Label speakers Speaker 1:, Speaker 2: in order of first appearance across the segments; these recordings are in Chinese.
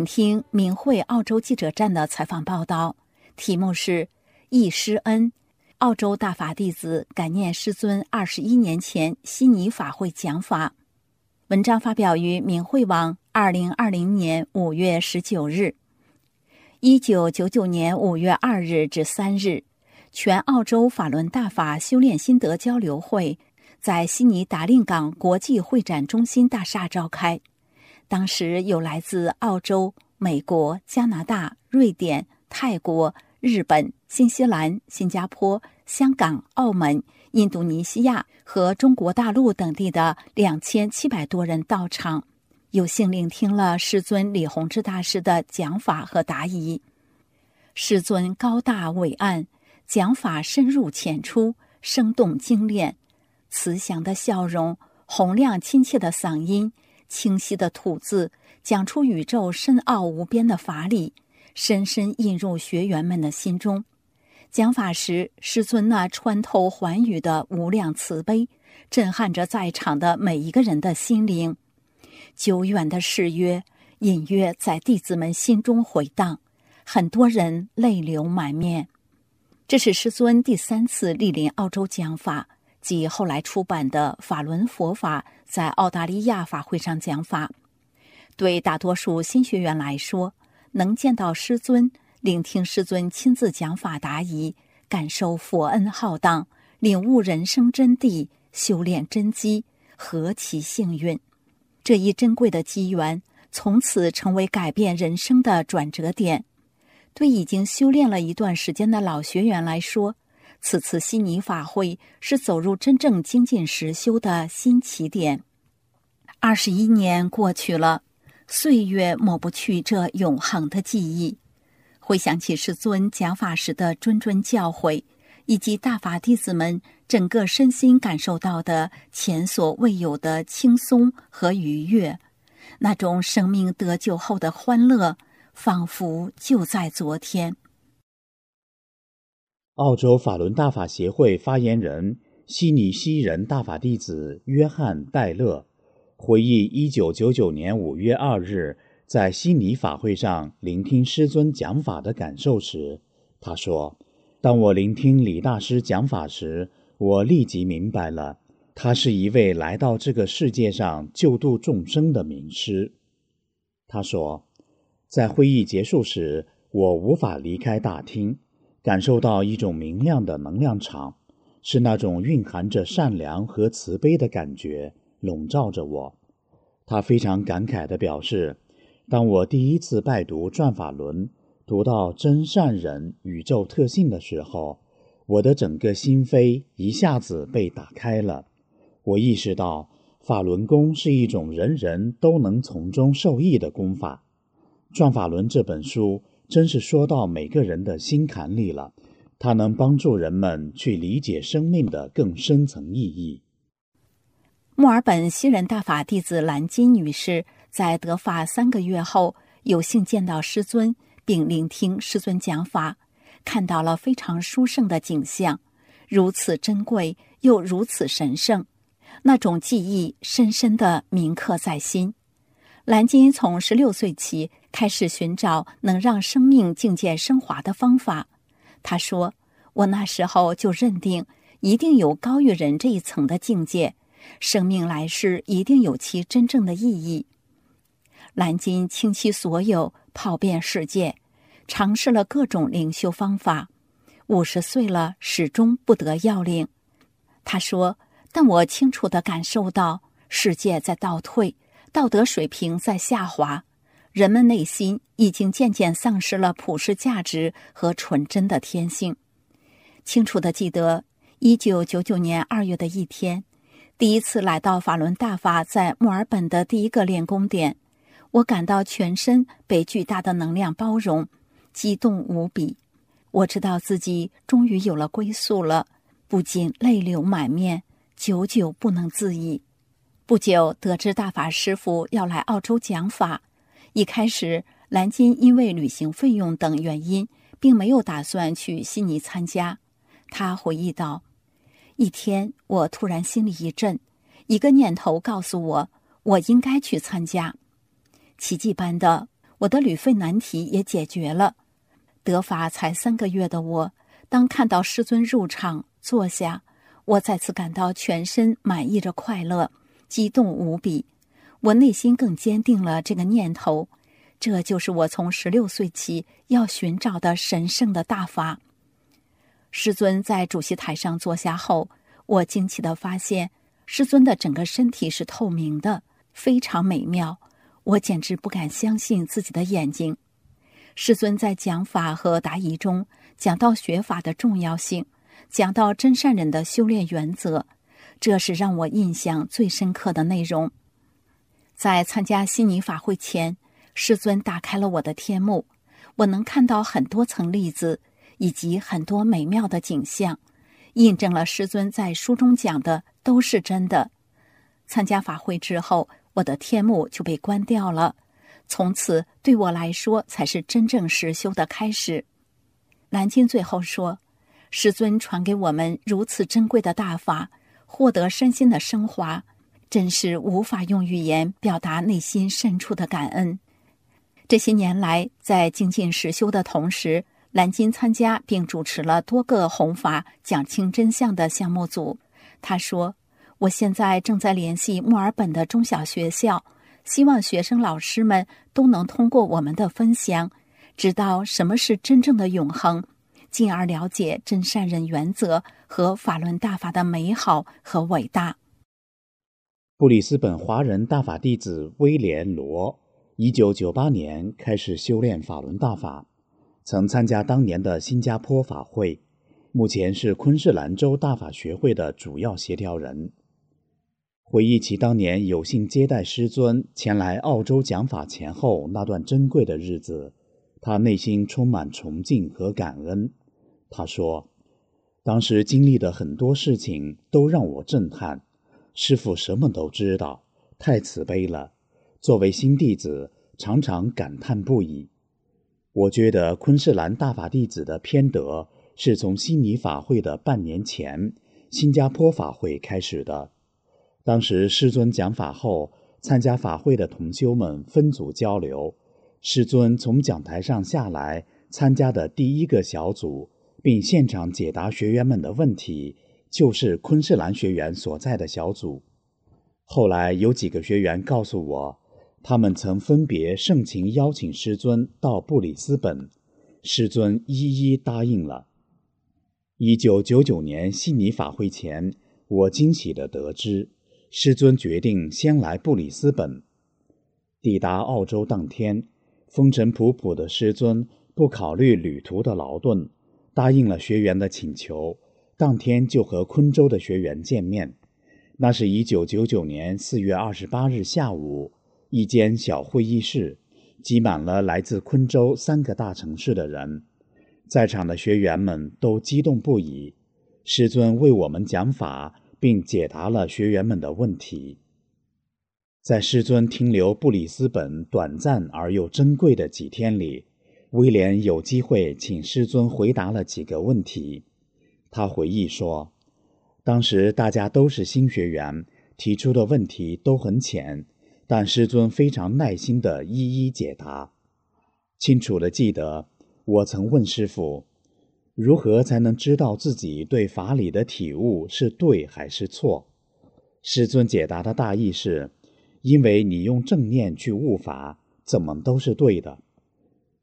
Speaker 1: 请听明慧澳洲记者站的采访报道，题目是“忆师恩”，澳洲大法弟子感念师尊二十一年前悉尼法会讲法。文章发表于明慧网，二零二零年五月十九日。一九九九年五月二日至三日，全澳洲法轮大法修炼心得交流会在悉尼达令港国际会展中心大厦召开。当时有来自澳洲、美国、加拿大、瑞典、泰国、日本、新西兰、新加坡、香港、澳门、印度尼西亚和中国大陆等地的两千七百多人到场，有幸聆听了师尊李洪志大师的讲法和答疑。师尊高大伟岸，讲法深入浅出，生动精炼，慈祥的笑容，洪亮亲切的嗓音。清晰的吐字讲出宇宙深奥无边的法理，深深印入学员们的心中。讲法时，师尊那穿透寰宇的无量慈悲，震撼着在场的每一个人的心灵。久远的誓约隐约在弟子们心中回荡，很多人泪流满面。这是师尊第三次莅临澳洲讲法。及后来出版的《法轮佛法》在澳大利亚法会上讲法，对大多数新学员来说，能见到师尊、聆听师尊亲自讲法答疑，感受佛恩浩荡，领悟人生真谛，修炼真机，何其幸运！这一珍贵的机缘，从此成为改变人生的转折点。对已经修炼了一段时间的老学员来说，此次悉尼法会是走入真正精进实修的新起点。二十一年过去了，岁月抹不去这永恒的记忆。回想起师尊讲法时的谆谆教诲，以及大法弟子们整个身心感受到的前所未有的轻松和愉悦，那种生命得救后的欢乐，仿佛就在昨天。
Speaker 2: 澳洲法轮大法协会发言人悉尼西人大法弟子约翰·戴勒回忆1999年5月2日在悉尼法会上聆听师尊讲法的感受时，他说：“当我聆听李大师讲法时，我立即明白了，他是一位来到这个世界上救度众生的名师。”他说：“在会议结束时，我无法离开大厅。”感受到一种明亮的能量场，是那种蕴含着善良和慈悲的感觉笼罩着我。他非常感慨地表示：“当我第一次拜读《转法轮》，读到真善忍宇宙特性的时候，我的整个心扉一下子被打开了。我意识到法轮功是一种人人都能从中受益的功法。《转法轮》这本书。”真是说到每个人的心坎里了，它能帮助人们去理解生命的更深层意义。
Speaker 1: 墨尔本西人大法弟子兰金女士在得法三个月后，有幸见到师尊，并聆听师尊讲法，看到了非常殊胜的景象，如此珍贵又如此神圣，那种记忆深深的铭刻在心。兰金从十六岁起开始寻找能让生命境界升华的方法。他说：“我那时候就认定，一定有高于人这一层的境界，生命来世一定有其真正的意义。”蓝金倾其所有，跑遍世界，尝试了各种灵修方法。五十岁了，始终不得要领。他说：“但我清楚的感受到，世界在倒退。”道德水平在下滑，人们内心已经渐渐丧失了普世价值和纯真的天性。清楚的记得，一九九九年二月的一天，第一次来到法轮大法在墨尔本的第一个练功点，我感到全身被巨大的能量包容，激动无比。我知道自己终于有了归宿了，不禁泪流满面，久久不能自已。不久得知大法师父要来澳洲讲法，一开始蓝金因为旅行费用等原因，并没有打算去悉尼参加。他回忆道。一天，我突然心里一震，一个念头告诉我，我应该去参加。奇迹般的，我的旅费难题也解决了。得法才三个月的我，当看到师尊入场坐下，我再次感到全身满溢着快乐，激动无比。我内心更坚定了这个念头：这就是我从十六岁起要寻找的神圣的大法。师尊在主席台上坐下后，我惊奇的发现，师尊的整个身体是透明的，非常美妙。我简直不敢相信自己的眼睛。师尊在讲法和答疑中讲到学法的重要性，讲到真善人的修炼原则，这是让我印象最深刻的内容。在参加悉尼法会前，师尊打开了我的天目，我能看到很多层粒子。以及很多美妙的景象，印证了师尊在书中讲的都是真的。参加法会之后，我的天目就被关掉了，从此对我来说才是真正实修的开始。南京最后说：“师尊传给我们如此珍贵的大法，获得身心的升华，真是无法用语言表达内心深处的感恩。”这些年来，在精进实修的同时。蓝金参加并主持了多个弘法讲清真相的项目组。他说：“我现在正在联系墨尔本的中小学校，希望学生老师们都能通过我们的分享，知道什么是真正的永恒，进而了解真善人原则和法轮大法的美好和伟大。”
Speaker 2: 布里斯本华人大法弟子威廉罗，一九九八年开始修炼法轮大法。曾参加当年的新加坡法会，目前是昆士兰州大法学会的主要协调人。回忆起当年有幸接待师尊前来澳洲讲法前后那段珍贵的日子，他内心充满崇敬和感恩。他说：“当时经历的很多事情都让我震撼，师傅什么都知道，太慈悲了。作为新弟子，常常感叹不已。”我觉得昆士兰大法弟子的偏德是从悉尼法会的半年前新加坡法会开始的。当时师尊讲法后，参加法会的同修们分组交流。师尊从讲台上下来，参加的第一个小组，并现场解答学员们的问题，就是昆士兰学员所在的小组。后来有几个学员告诉我。他们曾分别盛情邀请师尊到布里斯本，师尊一一答应了。一九九九年悉尼法会前，我惊喜地得知，师尊决定先来布里斯本。抵达澳洲当天，风尘仆仆的师尊不考虑旅途的劳顿，答应了学员的请求，当天就和昆州的学员见面。那是一九九九年四月二十八日下午。一间小会议室，挤满了来自昆州三个大城市的人，在场的学员们都激动不已。师尊为我们讲法，并解答了学员们的问题。在师尊停留布里斯本短暂而又珍贵的几天里，威廉有机会请师尊回答了几个问题。他回忆说：“当时大家都是新学员，提出的问题都很浅。”但师尊非常耐心地一一解答。清楚地记得，我曾问师傅：“如何才能知道自己对法理的体悟是对还是错？”师尊解答的大意是：“因为你用正念去悟法，怎么都是对的。”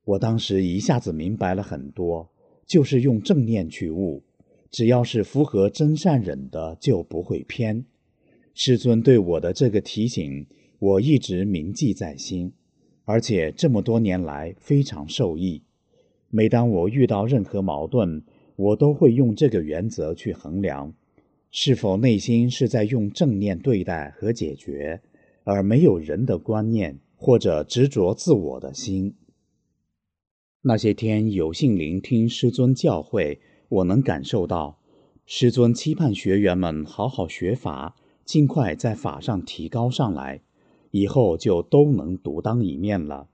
Speaker 2: 我当时一下子明白了很多，就是用正念去悟，只要是符合真善忍的，就不会偏。师尊对我的这个提醒。我一直铭记在心，而且这么多年来非常受益。每当我遇到任何矛盾，我都会用这个原则去衡量：是否内心是在用正念对待和解决，而没有人的观念或者执着自我的心？那些天有幸聆听师尊教诲，我能感受到，师尊期盼学员们好好学法，尽快在法上提高上来，以后就都能独当一面了。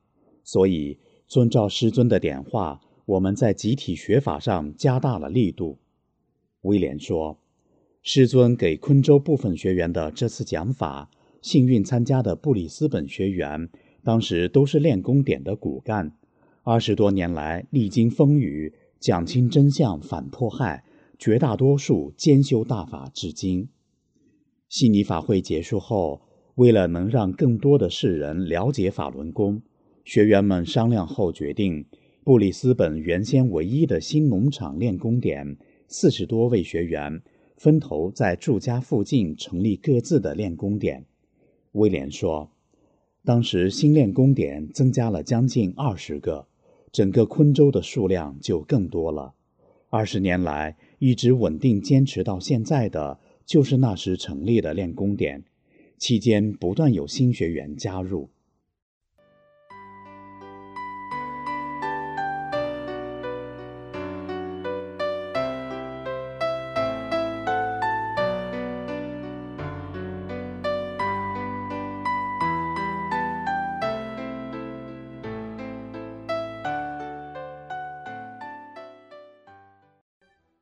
Speaker 2: 所以，遵照师尊的点化，我们在集体学法上加大了力度。威廉说。师尊给昆州部分学员的这次讲法，幸运参加的布里斯本学员，当时都是练功点的骨干，二十多年来历经风雨，讲清真相，反迫害，绝大多数兼修大法至今。悉尼法会结束后，为了能让更多的世人了解法轮功，学员们商量后决定，布里斯本原先唯一的新农场练功点，四十多位学员。分头在住家附近成立各自的练功点。威廉说：“当时新练功点增加了将近二十个，整个昆州的数量就更多了。二十年来一直稳定坚持到现在的，就是那时成立的练功点，期间不断有新学员加入。”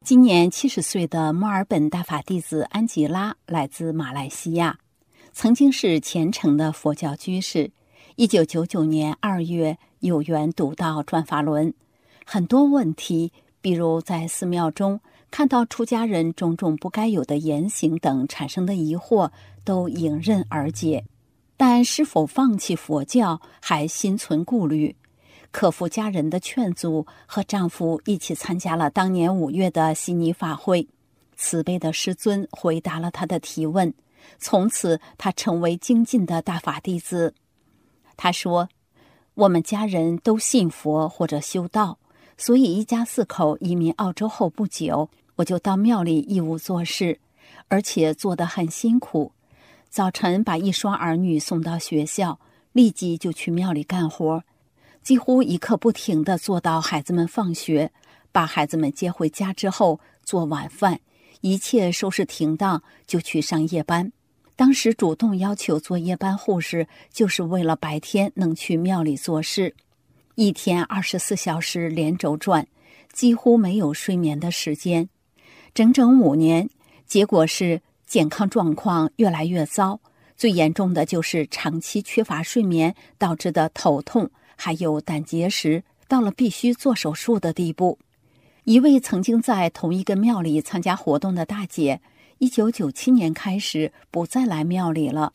Speaker 1: 今年七十岁的墨尔本大法弟子安吉拉来自马来西亚，曾经是虔诚的佛教居士。一九九九年二月有缘读到转法轮，很多问题，比如在寺庙中看到出家人种种不该有的言行等产生的疑惑，都迎刃而解。但是否放弃佛教，还心存顾虑。克服家人的劝阻，和丈夫一起参加了当年五月的悉尼法会。慈悲的师尊回答了他的提问，从此他成为精进的大法弟子。他说：“我们家人都信佛或者修道，所以一家四口移民澳洲后不久，我就到庙里义务做事，而且做得很辛苦。早晨把一双儿女送到学校，立即就去庙里干活。”几乎一刻不停的做到孩子们放学，把孩子们接回家之后做晚饭，一切收拾停当就去上夜班。当时主动要求做夜班护士，就是为了白天能去庙里做事，一天二十四小时连轴转，几乎没有睡眠的时间。整整五年，结果是健康状况越来越糟，最严重的就是长期缺乏睡眠导致的头痛。还有胆结石，到了必须做手术的地步。一位曾经在同一个庙里参加活动的大姐，一九九七年开始不再来庙里了。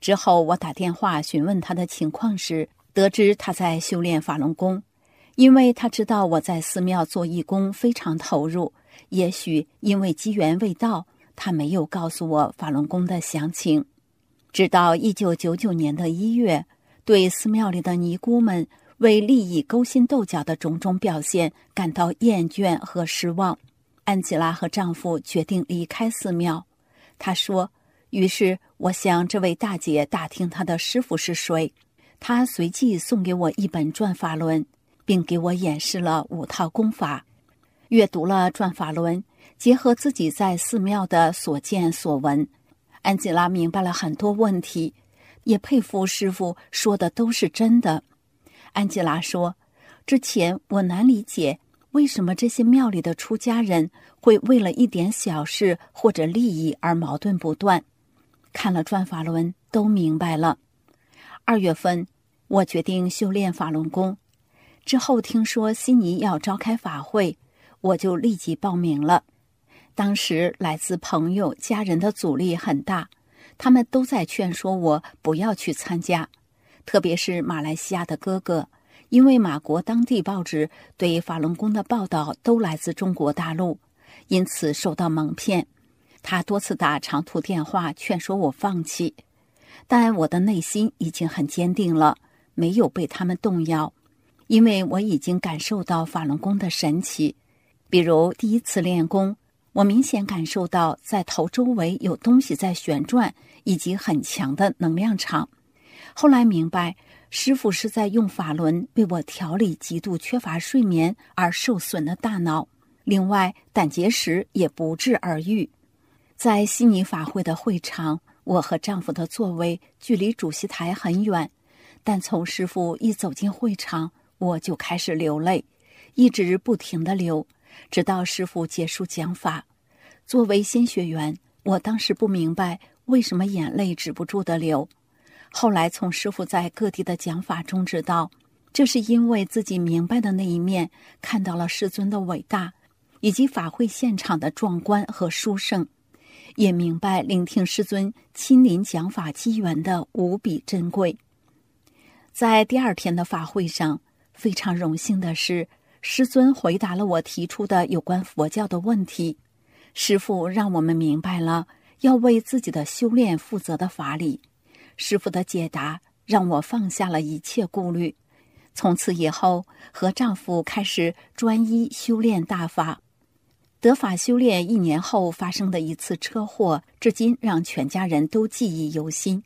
Speaker 1: 之后我打电话询问她的情况时，得知她在修炼法轮功。因为她知道我在寺庙做义工非常投入，也许因为机缘未到，她没有告诉我法轮功的详情。直到一九九九年的一月。对寺庙里的尼姑们为利益勾心斗角的种种表现感到厌倦和失望，安吉拉和丈夫决定离开寺庙。她说：“于是我向这位大姐打听她的师傅是谁，她随即送给我一本《转法轮》，并给我演示了五套功法。阅读了《转法轮》，结合自己在寺庙的所见所闻，安吉拉明白了很多问题。”也佩服师傅说的都是真的。安吉拉说：“之前我难理解为什么这些庙里的出家人会为了一点小事或者利益而矛盾不断。看了转法轮，都明白了。二月份，我决定修炼法轮功。之后听说悉尼要召开法会，我就立即报名了。当时来自朋友、家人的阻力很大。”他们都在劝说我不要去参加，特别是马来西亚的哥哥，因为马国当地报纸对法轮功的报道都来自中国大陆，因此受到蒙骗。他多次打长途电话劝说我放弃，但我的内心已经很坚定了，没有被他们动摇，因为我已经感受到法轮功的神奇。比如第一次练功，我明显感受到在头周围有东西在旋转，以及很强的能量场。后来明白，师傅是在用法轮为我调理极度缺乏睡眠而受损的大脑。另外，胆结石也不治而愈。在悉尼法会的会场，我和丈夫的座位距离主席台很远，但从师傅一走进会场，我就开始流泪，一直不停的流。直到师傅结束讲法，作为新学员，我当时不明白为什么眼泪止不住的流。后来从师傅在各地的讲法中知道，这是因为自己明白的那一面看到了师尊的伟大，以及法会现场的壮观和殊胜，也明白聆听师尊亲临讲法机缘的无比珍贵。在第二天的法会上，非常荣幸的是。师尊回答了我提出的有关佛教的问题，师傅让我们明白了要为自己的修炼负责的法理。师傅的解答让我放下了一切顾虑，从此以后和丈夫开始专一修炼大法。得法修炼一年后发生的一次车祸，至今让全家人都记忆犹新。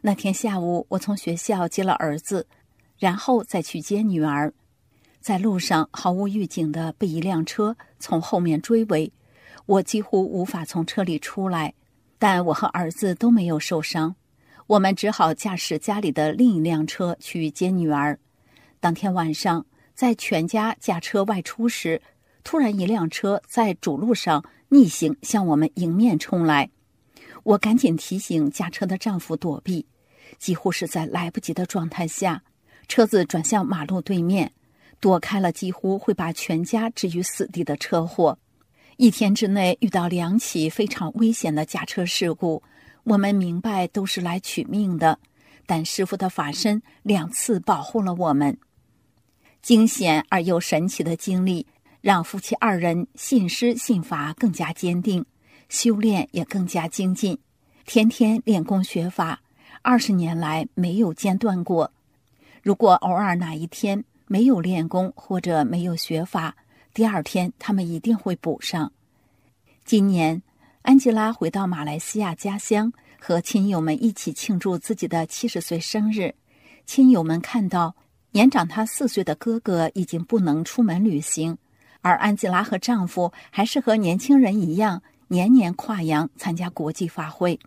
Speaker 1: 那天下午，我从学校接了儿子，然后再去接女儿。在路上毫无预警的被一辆车从后面追尾，我几乎无法从车里出来，但我和儿子都没有受伤。我们只好驾驶家里的另一辆车去接女儿。当天晚上，在全家驾车外出时，突然一辆车在主路上逆行向我们迎面冲来，我赶紧提醒驾车的丈夫躲避，几乎是在来不及的状态下，车子转向马路对面。躲开了几乎会把全家置于死地的车祸，一天之内遇到两起非常危险的驾车事故，我们明白都是来取命的，但师傅的法身两次保护了我们。惊险而又神奇的经历，让夫妻二人信师信法更加坚定，修炼也更加精进，天天练功学法，二十年来没有间断过。如果偶尔哪一天，没有练功或者没有学法，第二天他们一定会补上。今年，安吉拉回到马来西亚家乡，和亲友们一起庆祝自己的七十岁生日。亲友们看到年长她四岁的哥哥已经不能出门旅行，而安吉拉和丈夫还是和年轻人一样，年年跨洋参加国际法会。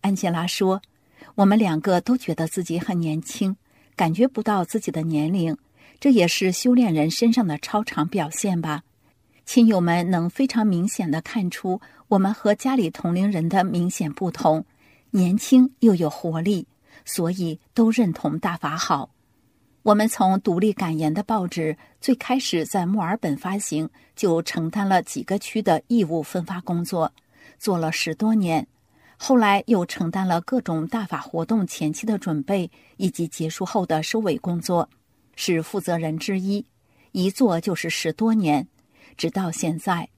Speaker 1: 安吉拉说：“我们两个都觉得自己很年轻，感觉不到自己的年龄。”这也是修炼人身上的超常表现吧？亲友们能非常明显的看出我们和家里同龄人的明显不同，年轻又有活力，所以都认同大法好。我们从独立感言的报纸最开始在墨尔本发行，就承担了几个区的义务分发工作，做了十多年。后来又承担了各种大法活动前期的准备以及结束后的收尾工作。是负责人之一，一做就是十多年，直到现在。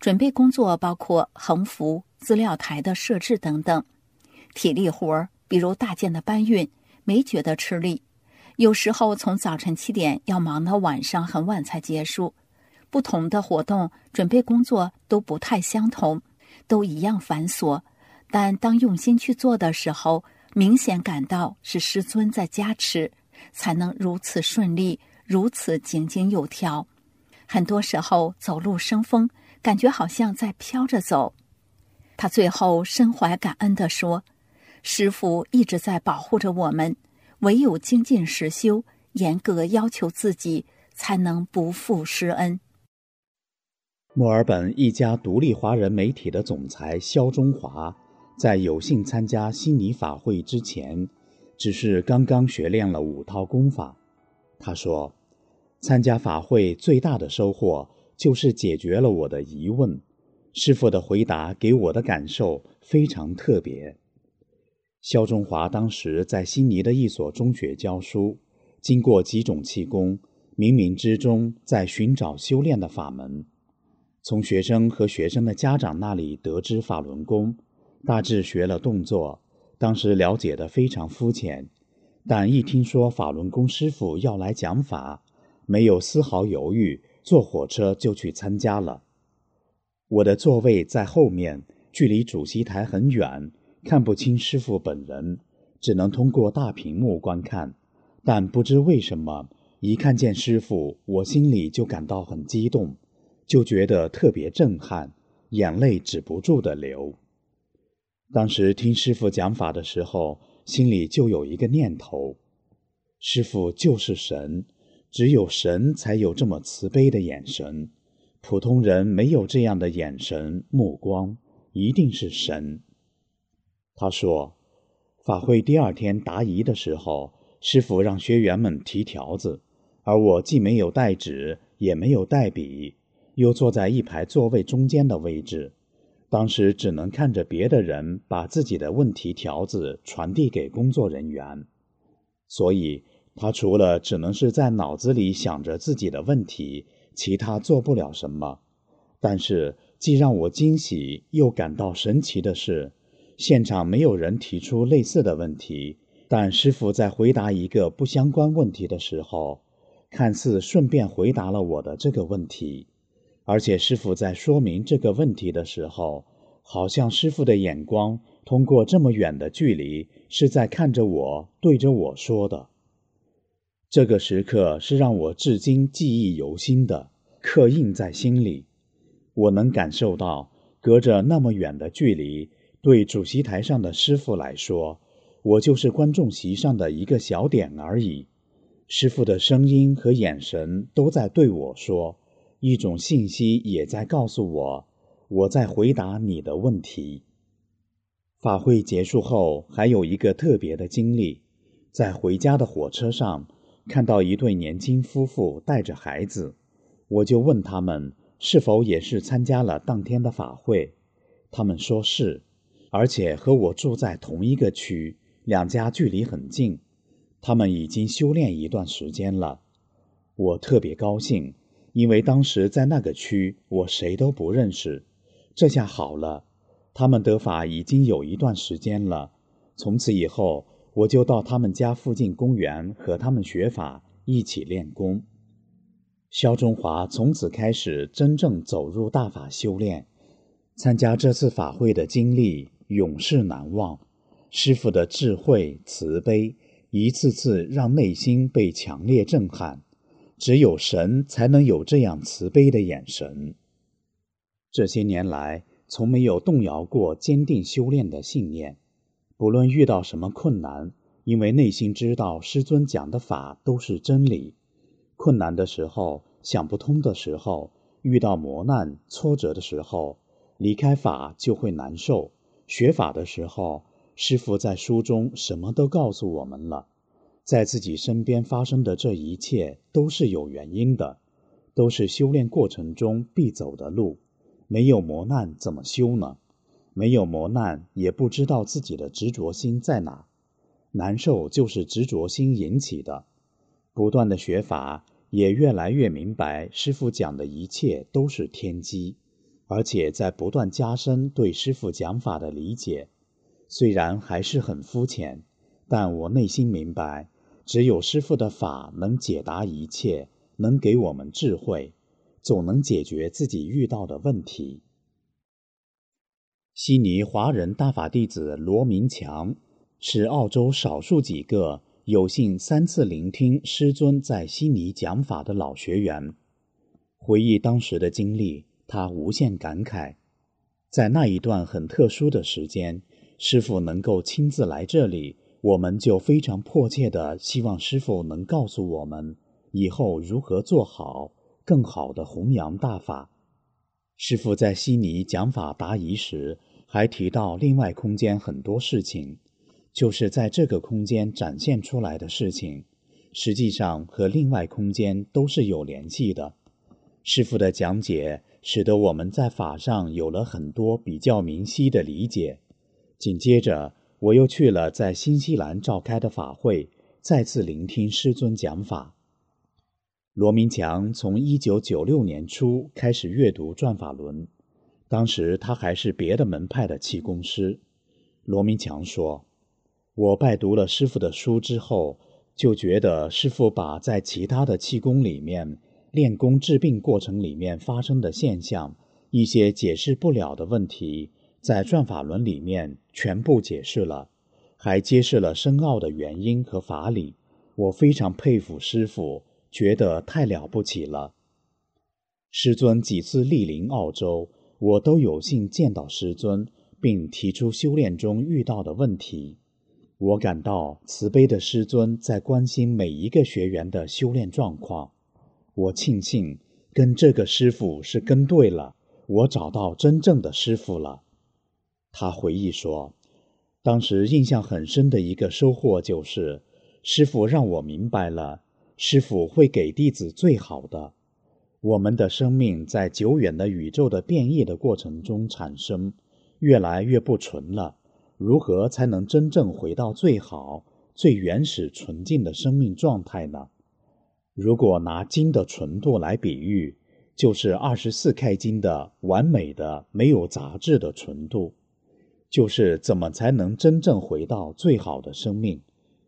Speaker 1: 准备工作包括横幅、资料台的设置等等。体力活儿，比如大件的搬运，没觉得吃力。有时候从早晨七点要忙到晚上很晚才结束。不同的活动准备工作都不太相同，都一样繁琐。但当用心去做的时候，明显感到是师尊在加持。才能如此顺利，如此井井有条。很多时候走路生风，感觉好像在飘着走。他最后深怀感恩地说：“师傅一直在保护着我们，唯有精进实修，严格要求自己，才能不负师恩。”
Speaker 2: 墨尔本一家独立华人媒体的总裁肖中华，在有幸参加悉尼法会之前。只是刚刚学练了五套功法，他说：“参加法会最大的收获就是解决了我的疑问。师傅的回答给我的感受非常特别。”肖中华当时在悉尼的一所中学教书，经过几种气功，冥冥之中在寻找修炼的法门。从学生和学生的家长那里得知法轮功，大致学了动作。当时了解的非常肤浅，但一听说法轮功师傅要来讲法，没有丝毫犹豫，坐火车就去参加了。我的座位在后面，距离主席台很远，看不清师傅本人，只能通过大屏幕观看。但不知为什么，一看见师傅，我心里就感到很激动，就觉得特别震撼，眼泪止不住的流。当时听师傅讲法的时候，心里就有一个念头：师傅就是神，只有神才有这么慈悲的眼神。普通人没有这样的眼神目光，一定是神。他说，法会第二天答疑的时候，师傅让学员们提条子，而我既没有带纸，也没有带笔，又坐在一排座位中间的位置，当时只能看着别的人把自己的问题条子传递给工作人员，所以他除了只能是在脑子里想着自己的问题。其他做不了什么，但是既让我惊喜又感到神奇的是，现场没有人提出类似的问题，但师傅在回答一个不相关问题的时候，看似顺便回答了我的这个问题，而且师傅在说明这个问题的时候，好像师傅的眼光通过这么远的距离是在看着我，对着我说的。这个时刻是让我至今记忆犹新的，刻印在心里。我能感受到，隔着那么远的距离，对主席台上的师傅来说，我就是观众席上的一个小点而已。师傅的声音和眼神都在对我说，一种信息也在告诉我，我在回答你的问题。法会结束后，还有一个特别的经历，在回家的火车上。看到一对年轻夫妇带着孩子，我就问他们是否也是参加了当天的法会。他们说是，而且和我住在同一个区，两家距离很近。他们已经修炼一段时间了，我特别高兴，因为当时在那个区我谁都不认识。这下好了，他们得法已经有一段时间了，从此以后。我就到他们家附近公园和他们学法，一起练功。肖中华从此开始真正走入大法修炼，参加这次法会的经历永世难忘。师傅的智慧慈悲，一次次让内心被强烈震撼。只有神才能有这样慈悲的眼神。这些年来，从没有动摇过坚定修炼的信念。不论遇到什么困难，因为内心知道师尊讲的法都是真理。困难的时候，想不通的时候，遇到磨难、挫折的时候，离开法就会难受。学法的时候，师父在书中什么都告诉我们了。在自己身边发生的这一切都是有原因的，都是修炼过程中必走的路。没有磨难怎么修呢？没有磨难，也不知道自己的执着心在哪。难受就是执着心引起的。不断的学法，也越来越明白师傅讲的一切都是天机，而且在不断加深对师傅讲法的理解。虽然还是很肤浅，但我内心明白，只有师傅的法能解答一切，能给我们智慧，总能解决自己遇到的问题。悉尼华人大法弟子罗明强是澳洲少数几个有幸三次聆听师尊在悉尼讲法的老学员。回忆当时的经历，他无限感慨：在那一段很特殊的时间，师傅能够亲自来这里，我们就非常迫切的希望师傅能告诉我们以后如何做好、更好的弘扬大法。师傅在悉尼讲法答疑时，还提到另外空间很多事情，就是在这个空间展现出来的事情，实际上和另外空间都是有联系的。师傅的讲解使得我们在法上有了很多比较明晰的理解。紧接着，我又去了在新西兰召开的法会，再次聆听师尊讲法。罗明强从一九九六年初开始阅读《转法轮》，当时他还是别的门派的气功师。罗明强说：“我拜读了师傅的书之后，就觉得师傅把在其他的气功里面练功治病过程里面发生的现象，一些解释不了的问题，在转法轮里面全部解释了，还揭示了深奥的原因和法理。我非常佩服师傅，觉得太了不起了。师尊几次莅临澳洲，我都有幸见到师尊，并提出修炼中遇到的问题。我感到慈悲的师尊在关心每一个学员的修炼状况。我庆幸跟这个师傅是跟对了。我找到真正的师傅了，他回忆说，当时印象很深的一个收获就是，师傅让我明白了，师傅会给弟子最好的。我们的生命在久远的宇宙的变异的过程中产生，越来越不纯了。如何才能真正回到最好、最原始、纯净的生命状态呢？如果拿金的纯度来比喻。就是二十四 K 金的完美的、没有杂质的纯度，就是怎么才能真正回到最好的生命？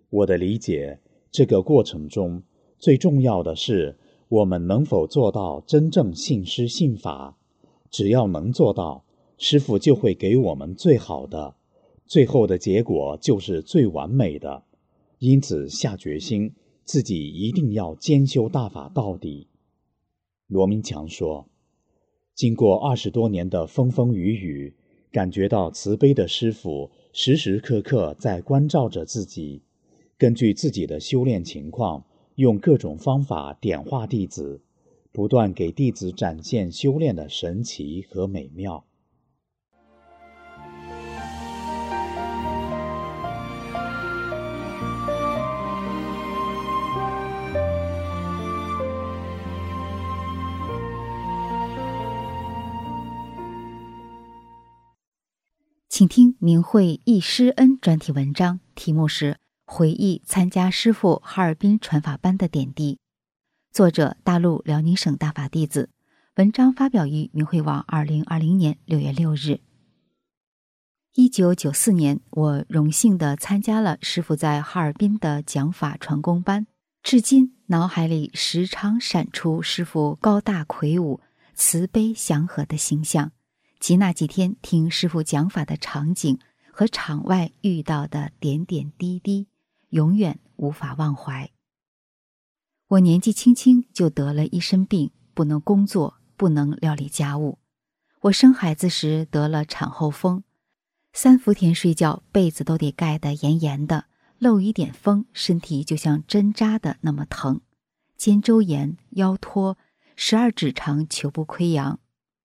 Speaker 2: 我的理解，这个过程中最重要的是我们能否做到真正信师信法。只要能做到，师傅就会给我们最好的，最后的结果就是最完美的。因此，下决心自己一定要兼修大法到底。罗明强说：“经过二十多年的风风雨雨，感觉到慈悲的师傅时时刻刻在关照着自己，根据自己的修炼情况，用各种方法点化弟子，不断给弟子展现修炼的神奇和美妙。”
Speaker 3: 请听明慧忆师恩专题文章，题目是《回忆参加师傅哈尔滨传法班的点滴》，作者大陆辽宁省大法弟子。文章发表于明慧网，二零二零年六月六日。一九九四年，我荣幸的参加了师傅在哈尔滨的讲法传功班，至今脑海里时常闪出师傅高大魁梧、慈悲祥和的形象。及那几天听师傅讲法的场景和场外遇到的点点滴滴，永远无法忘怀。我年纪轻轻就得了一身病，不能工作，不能料理家务。我生孩子时得了产后风，三伏天睡觉被子都得盖得严严的，漏一点风，身体就像针扎的那么疼。肩周炎、腰脱、十二指肠球部溃疡、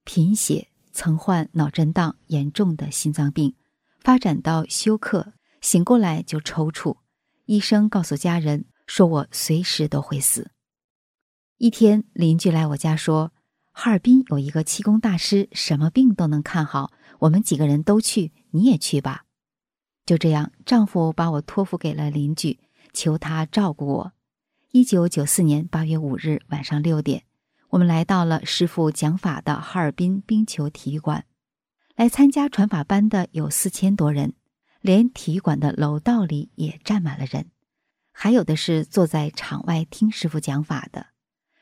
Speaker 3: 贫血。曾患脑震荡，严重的心脏病，发展到休克，醒过来就抽搐。医生告诉家人说我随时都会死。一天，邻居来我家说，哈尔滨有一个气功大师，什么病都能看好，我们几个人都去，你也去吧。就这样，丈夫把我托付给了邻居，求他照顾我。一九九四年八月五日晚上六点。我们来到了师傅讲法的哈尔滨冰球体育馆，来参加传法班的有四千多人，连体育馆的楼道里也站满了人，还有的是坐在场外听师傅讲法的。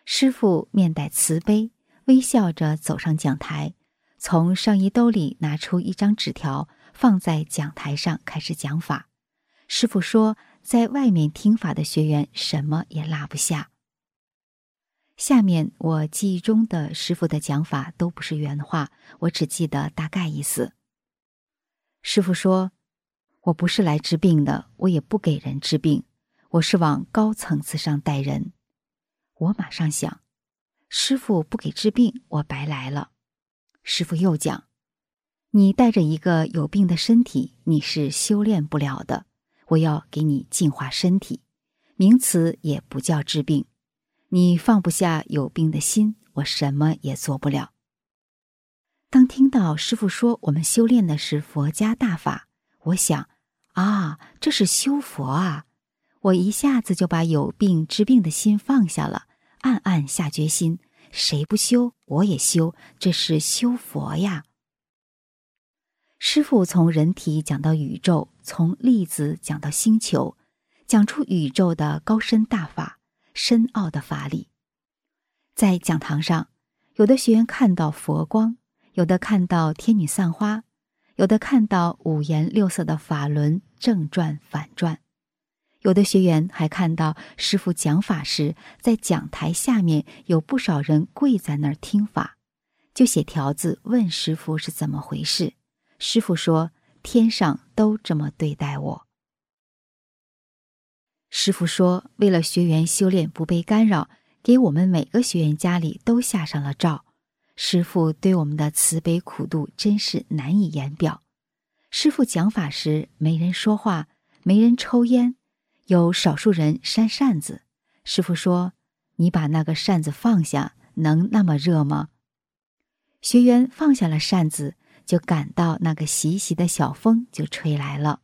Speaker 3: 师傅面带慈悲，微笑着走上讲台，从上衣兜里拿出一张纸条，放在讲台上开始讲法。师傅说，在外面听法的学员什么也落不下。下面我记忆中的师傅的讲法都不是原话，我只记得大概意思。师傅说：“我不是来治病的，我也不给人治病，我是往高层次上带人。”我马上想，师傅不给治病，我白来了。师傅又讲：“你带着一个有病的身体，你是修炼不了的。我要给你净化身体，名词也不叫治病。”你放不下有病的心，我什么也做不了。当听到师傅说我们修炼的是佛家大法，我想啊，这是修佛啊！我一下子就把有病治病的心放下了，暗暗下决心：谁不修，我也修，这是修佛呀！师傅从人体讲到宇宙，从粒子讲到星球，讲出宇宙的高深大法。深奥的法理，在讲堂上，有的学员看到佛光，有的看到天女散花，有的看到五颜六色的法轮正转反转，有的学员还看到师傅讲法时，在讲台下面有不少人跪在那儿听法，就写条子问师傅是怎么回事。师傅说：“天上都这么对待我。”师傅说：“为了学员修炼不被干扰，给我们每个学员家里都下上了罩。师傅对我们的慈悲苦度真是难以言表。师傅讲法时，没人说话，没人抽烟，有少数人扇扇子。师傅说：‘你把那个扇子放下，能那么热吗？’学员放下了扇子，就感到那个习习的小风就吹来了。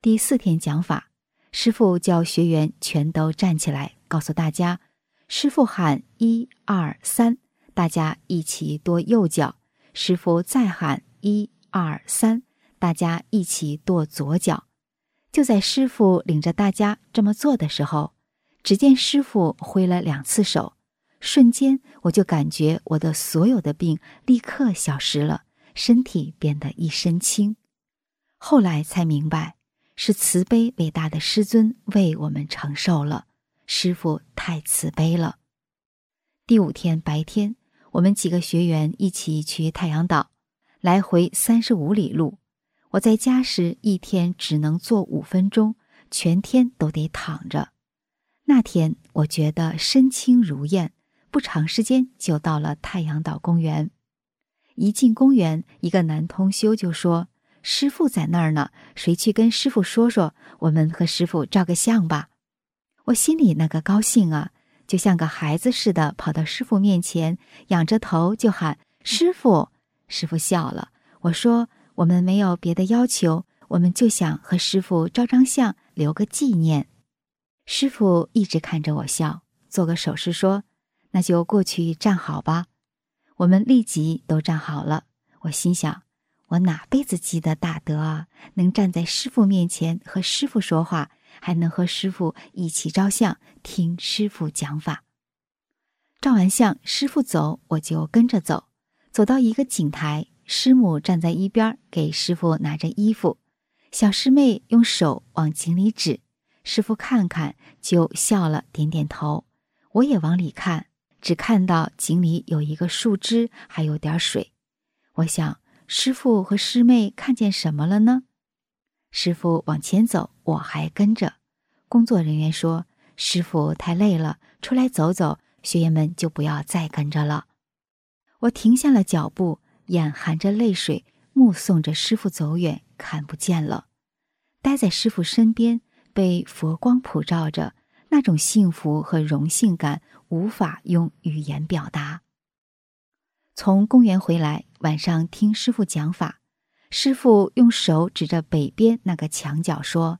Speaker 3: 第四天讲法。”师傅叫学员全都站起来，告诉大家：“师傅喊一二三，大家一起跺右脚；师傅再喊一二三，大家一起跺左脚。”就在师傅领着大家这么做的时候，只见师傅挥了两次手，瞬间我就感觉我的所有的病立刻消失了，身体变得一身轻。后来才明白。是慈悲伟大的师尊为我们承受了，师傅太慈悲了。第五天白天，我们几个学员一起去太阳岛，来回三十五里路。我在家时一天只能坐五分钟，全天都得躺着。那天我觉得身轻如燕，不长时间就到了太阳岛公园。一进公园，一个男同修就说。师傅在那儿呢，谁去跟师傅说说？我们和师傅照个相吧。我心里那个高兴啊，就像个孩子似的，跑到师傅面前，仰着头就喊：“师傅！”师傅笑了。我说：“我们没有别的要求，我们就想和师傅照张相，留个纪念。”师傅一直看着我笑，做个手势说：“那就过去站好吧。”我们立即都站好了。我心想。我哪辈子积的大德啊！能站在师傅面前和师傅说话，还能和师傅一起照相，听师傅讲法。照完相，师傅走，我就跟着走。走到一个井台，师母站在一边，给师傅拿着衣服。小师妹用手往井里指，师傅看看，就笑了，点点头。我也往里看，只看到井里有一个树枝，还有点水。我想。师傅和师妹看见什么了呢？师傅往前走，我还跟着。工作人员说：“师傅太累了，出来走走，学员们就不要再跟着了。”我停下了脚步，眼含着泪水，目送着师傅走远，看不见了。待在师傅身边，被佛光普照着，那种幸福和荣幸感，无法用语言表达。从公园回来，晚上听师傅讲法。师傅用手指着北边那个墙角说：“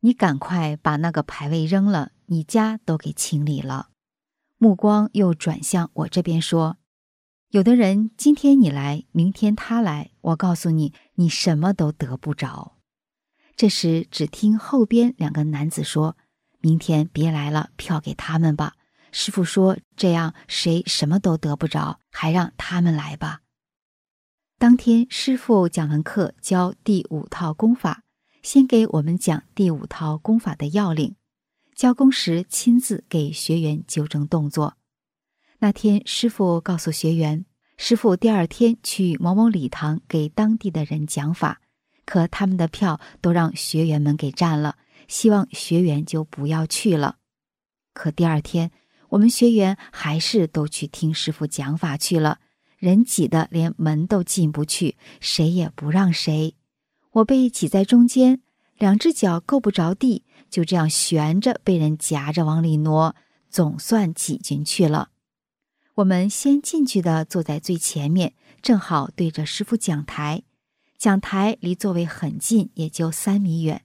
Speaker 3: 你赶快把那个牌位扔了，你家都给清理了。”目光又转向我这边说：“有的人今天你来，明天他来，我告诉你，你什么都得不着。”这时只听后边两个男子说：“明天别来了，票给他们吧。”师傅说：“这样谁什么都得不着，还让他们来吧。”当天师傅讲完课，教第五套功法，先给我们讲第五套功法的要领。教功时亲自给学员纠正动作。那天师傅告诉学员：“师傅第二天去某某礼堂给当地的人讲法，可他们的票都让学员们给占了，希望学员就不要去了。”可第二天。我们学员还是都去听师傅讲法去了，人挤得连门都进不去，谁也不让谁。我被挤在中间，两只脚够不着地，就这样悬着，被人夹着往里挪，总算挤进去了。我们先进去的坐在最前面，正好对着师傅讲台，讲台离座位很近，也就三米远。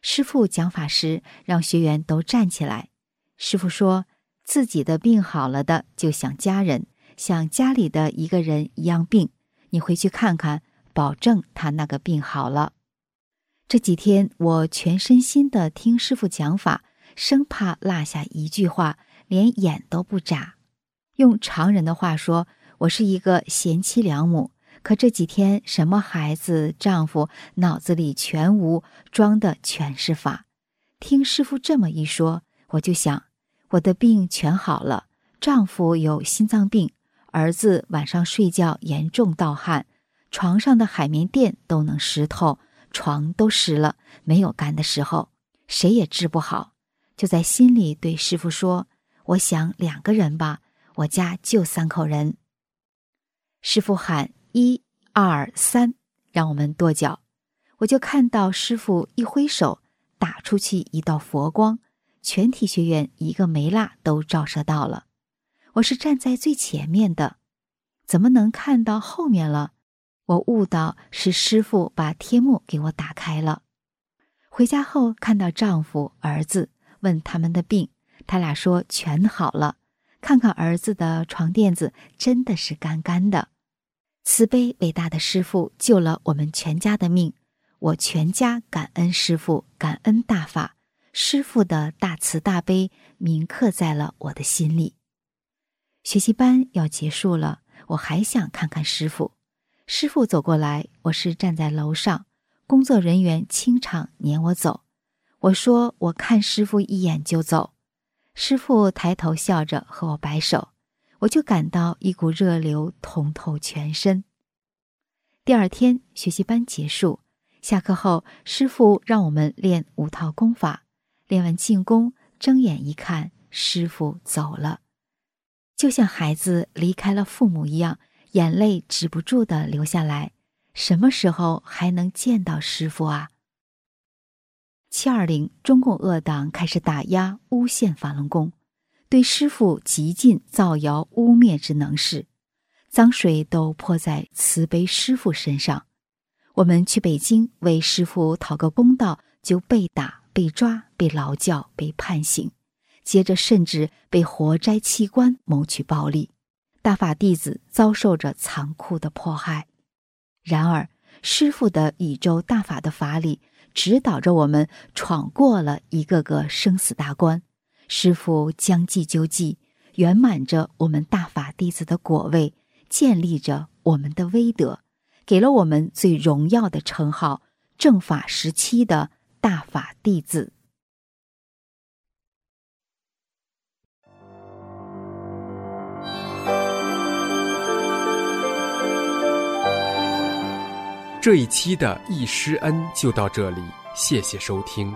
Speaker 3: 师傅讲法时，让学员都站起来。师傅说。自己的病好了的，就想家人，像家里的一个人一样病。你回去看看，保证他那个病好了。这几天我全身心的听师傅讲法，生怕落下一句话，连眼都不眨。用常人的话说，我是一个贤妻良母，可这几天什么孩子、丈夫，脑子里全无，装的全是法。听师傅这么一说，我就想，我的病全好了，丈夫有心脏病，儿子晚上睡觉严重盗汗，床上的海绵垫都能湿透，床都湿了，没有干的时候，谁也治不好。就在心里对师傅说：“我想两个人吧，我家就三口人。”师傅喊一二三，让我们跺脚。我就看到师傅一挥手，打出去一道佛光，全体学员一个没落都照射到了。我是站在最前面的，怎么能看到后面了？我悟到是师傅把天幕给我打开了。回家后看到丈夫、儿子，问他们的病，他俩说全好了。看看儿子的床垫子，真的是干干的。慈悲伟大的师傅救了我们全家的命，我全家感恩师傅，感恩大法，师傅的大慈大悲铭刻在了我的心里。学习班要结束了，我还想看看师傅。师傅走过来，我是站在楼上，工作人员清场撵我走。我说我看师傅一眼就走。师傅抬头笑着和我摆手。我就感到一股热流通透全身。第二天学习班结束，下课后，师傅让我们练五套功法。练完进功，睁眼一看，师傅走了，就像孩子离开了父母一样，眼泪止不住的流下来。什么时候还能见到师傅啊？七二零，中共恶党开始打压诬陷法轮功。对师傅极尽造谣污蔑之能事，脏水都泼在慈悲师傅身上。我们去北京为师傅讨个公道，就被打、被抓、被劳教、被判刑，接着甚至被活摘器官谋取暴利。大法弟子遭受着残酷的迫害。然而，师傅的宇宙大法的法理指导着我们，闯过了一个个生死大关。师傅将计就计，圆满着我们大法弟子的果位，建立着我们的威德，给了我们最荣耀的称号——正法时期的大法弟子。
Speaker 4: 这一期的易师恩就到这里，谢谢收听。